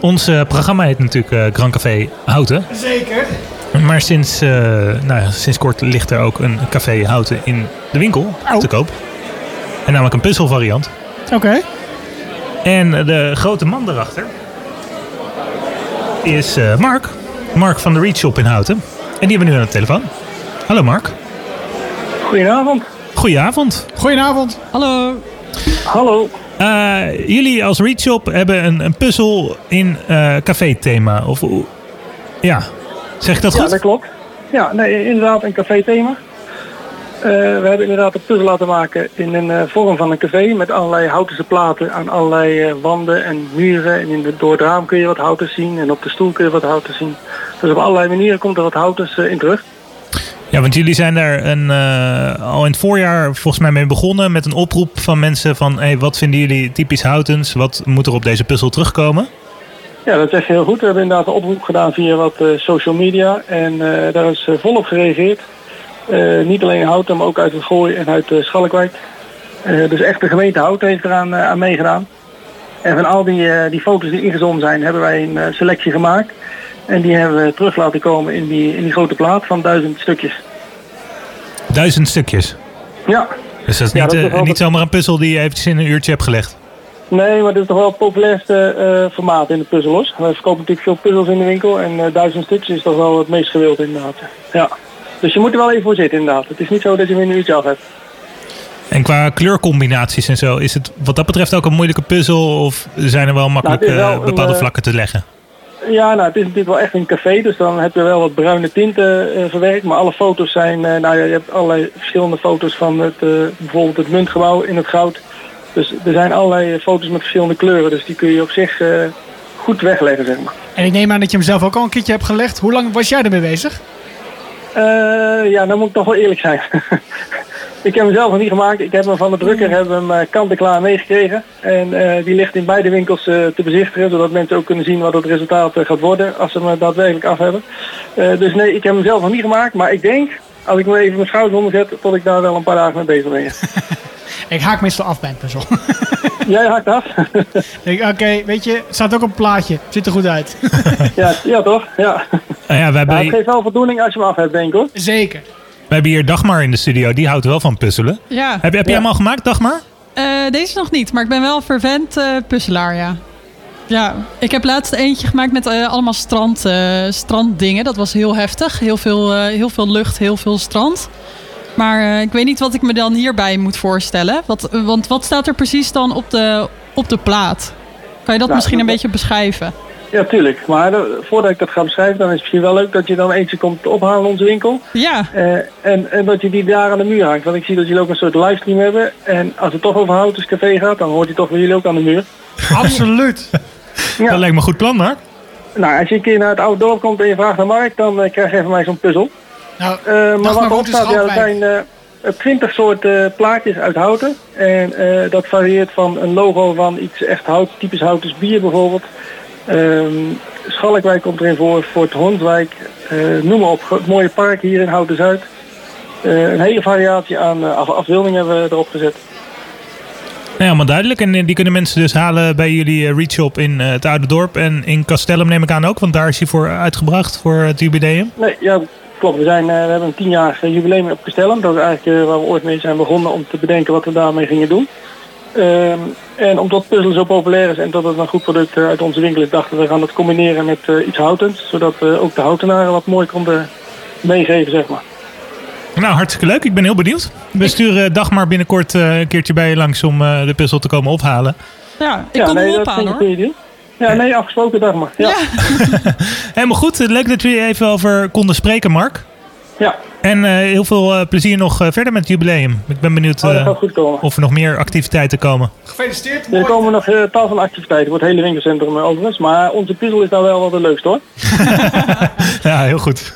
Ons eh, programma heet natuurlijk eh, Grand Café Houten. Zeker. Maar sinds, eh, nou ja, sinds kort ligt er ook een café Houten in de winkel Oh. te koop. En namelijk een puzzelvariant. Oké. En de grote man daarachter is eh, Mark. Mark van de Reach Shop in Houten. En die hebben we nu aan de telefoon. Hallo Mark. Goedenavond. Goedenavond. Goedenavond. Hallo. Hallo. Eh, jullie als Reach Shop hebben een, een puzzel in eh café-thema. Of, ja, zeg ik dat Ja, goed? dat klopt. Ja, nee, inderdaad een café-thema. Eh, we hebben inderdaad een puzzel laten maken in een vorm van een café met allerlei houtense platen aan allerlei wanden en muren. En in de, door het raam kun je wat houten zien en op de stoel kun je wat houten zien. Dus op allerlei manieren komt er wat houtens eh, in terug. Ja, want jullie zijn daar een, eh, al in het voorjaar volgens mij mee begonnen met een oproep van mensen van hey, wat vinden jullie typisch Houtens? Wat moet er op deze puzzel terugkomen? Ja, dat zeg je heel goed. We hebben inderdaad een oproep gedaan via wat eh, social media en eh, daar is volop gereageerd. Niet alleen Houten, maar ook uit het Gooi en uit Schalkwijk. Dus echt de gemeente Houten heeft eraan aan meegedaan. En van al die, die foto's die ingezonden zijn, hebben wij een selectie gemaakt. En die hebben we terug laten komen in die, in die grote plaat van duizend stukjes. Duizend stukjes. Ja, Dus dat is Ja, niet, dat is eh, niet zomaar een puzzel die je eventjes in een uurtje hebt gelegd. nee, maar dit is toch wel het populairste eh, formaat in de puzzellos. We verkopen natuurlijk veel puzzels in de winkel en eh, duizend stukjes is toch wel het meest gewild inderdaad. Ja. Dus je moet er wel even voor zitten inderdaad. Het is niet zo dat je hem in een uurtje af hebt. En qua kleurcombinaties en zo, is het wat dat betreft ook een moeilijke puzzel? Of zijn er wel makkelijk Nou, wel een, bepaalde vlakken te leggen? Ja, nou, het is natuurlijk wel echt een café, dus dan heb je wel wat bruine tinten eh, verwerkt. Maar alle foto's zijn, eh, nou ja, je hebt allerlei verschillende foto's van het, eh, bijvoorbeeld het muntgebouw in het goud. Dus er zijn allerlei foto's met verschillende kleuren, dus die kun je op zich goed wegleggen, zeg maar. En ik neem aan dat je hem zelf ook al een keertje hebt gelegd. Hoe lang was jij ermee bezig? Ja, dan moet ik toch wel eerlijk zijn. ik heb hem zelf nog niet gemaakt. Ik heb hem van de drukker hebben we hem eh, kant-en-klaar meegekregen. En eh, die ligt in beide winkels eh, te bezichtigen, zodat mensen ook kunnen zien wat het resultaat gaat worden als ze hem daadwerkelijk af hebben. Eh, dus nee, ik heb hem zelf nog niet gemaakt, maar ik denk, als ik me even mijn schouders onder zet, tot ik daar wel een paar dagen mee bezig ben. Ik haak meestal af bij een puzzel. Jij haakt af? Ik- Oké, weet je, het staat ook op een plaatje. Ziet er goed uit. ja, ja toch? Ja. Nou ja, we, hebben, Ja, het geeft wel voldoening als je hem af hebt, denk ik hoor. Zeker. We hebben hier Dagmar in de studio, die houdt wel van puzzelen. Ja, Heb, heb je Ja. hem al gemaakt, Dagmar? eh, deze nog niet, maar ik ben wel een fervent eh, puzzelaar, ja. Ja, ik heb laatst eentje gemaakt met eh, allemaal strand, eh, stranddingen. Dat was heel heftig. Heel veel, eh, heel veel lucht, heel veel strand. Maar eh, ik weet niet wat ik me dan hierbij moet voorstellen. Wat, want wat staat er precies dan op de, op de plaat? Kan je dat Nou, misschien een dat- beetje beschrijven? Ja, tuurlijk. Maar eh, voordat ik dat ga beschrijven, dan is het misschien wel leuk dat je dan eentje komt ophalen in onze winkel. Ja, Eh, en, en dat je die daar aan de muur hangt. Want ik zie dat jullie ook een soort livestream hebben. En als het toch over Houtens Café gaat, dan hoort hij toch bij jullie ook aan de muur. Absoluut. Ja. Dat lijkt me een goed plan, Mark. Nou, als je een keer naar het oude dorp komt en je vraagt naar Mark, dan eh, krijg je van mij zo'n puzzel. Nou, Eh, maar maar wat erop staat, ja, dat zijn eh, twintig soorten plaatjes uit houten. En eh, dat varieert van een logo van iets echt hout, typisch houtens bier bijvoorbeeld. Ehm Schalkwijk komt erin voor, Fort Hondwijk, eh, noem maar op. Het mooie park hier in Houten Zuid. Eh, een hele variatie aan eh, af- afbeeldingen hebben we erop gezet. Ja, helemaal duidelijk. En die kunnen mensen dus halen bij jullie Reach Shop in het Oude Dorp. En in Castellum neem ik aan ook, want daar is hij voor uitgebracht voor het jubileum. Nee, ja, klopt. We, zijn, we hebben een tienjarig jubileum op Castellum. Dat is eigenlijk waar we ooit mee zijn begonnen om te bedenken wat we daarmee gingen doen. Ehm, en omdat puzzelen zo populair is en dat het een goed product eh, uit onze winkel is, dachten we gaan dat combineren met eh, iets houtends. Zodat we ook de houtenaren wat mooi konden meegeven, zeg maar. Nou, hartstikke leuk. Ik ben heel benieuwd. We sturen Dagmar binnenkort eh, een keertje bij je langs om eh, de puzzel te komen ophalen. ja ik ja, kom nee, hem dat ophalen hoor. Ja, nee, afgesproken dag maar. Ja, Ja. Helemaal goed. Leuk dat we je even over konden spreken, Mark. ja. En eh, heel veel eh, plezier nog eh, verder met het jubileum. Ik ben benieuwd Oh, eh, of er nog meer activiteiten komen. Gefeliciteerd. Er komen nog eh, tal van activiteiten voor het hele winkelcentrum overigens. Maar onze puzzel is nou wel wat het leukste hoor. Ja, heel goed.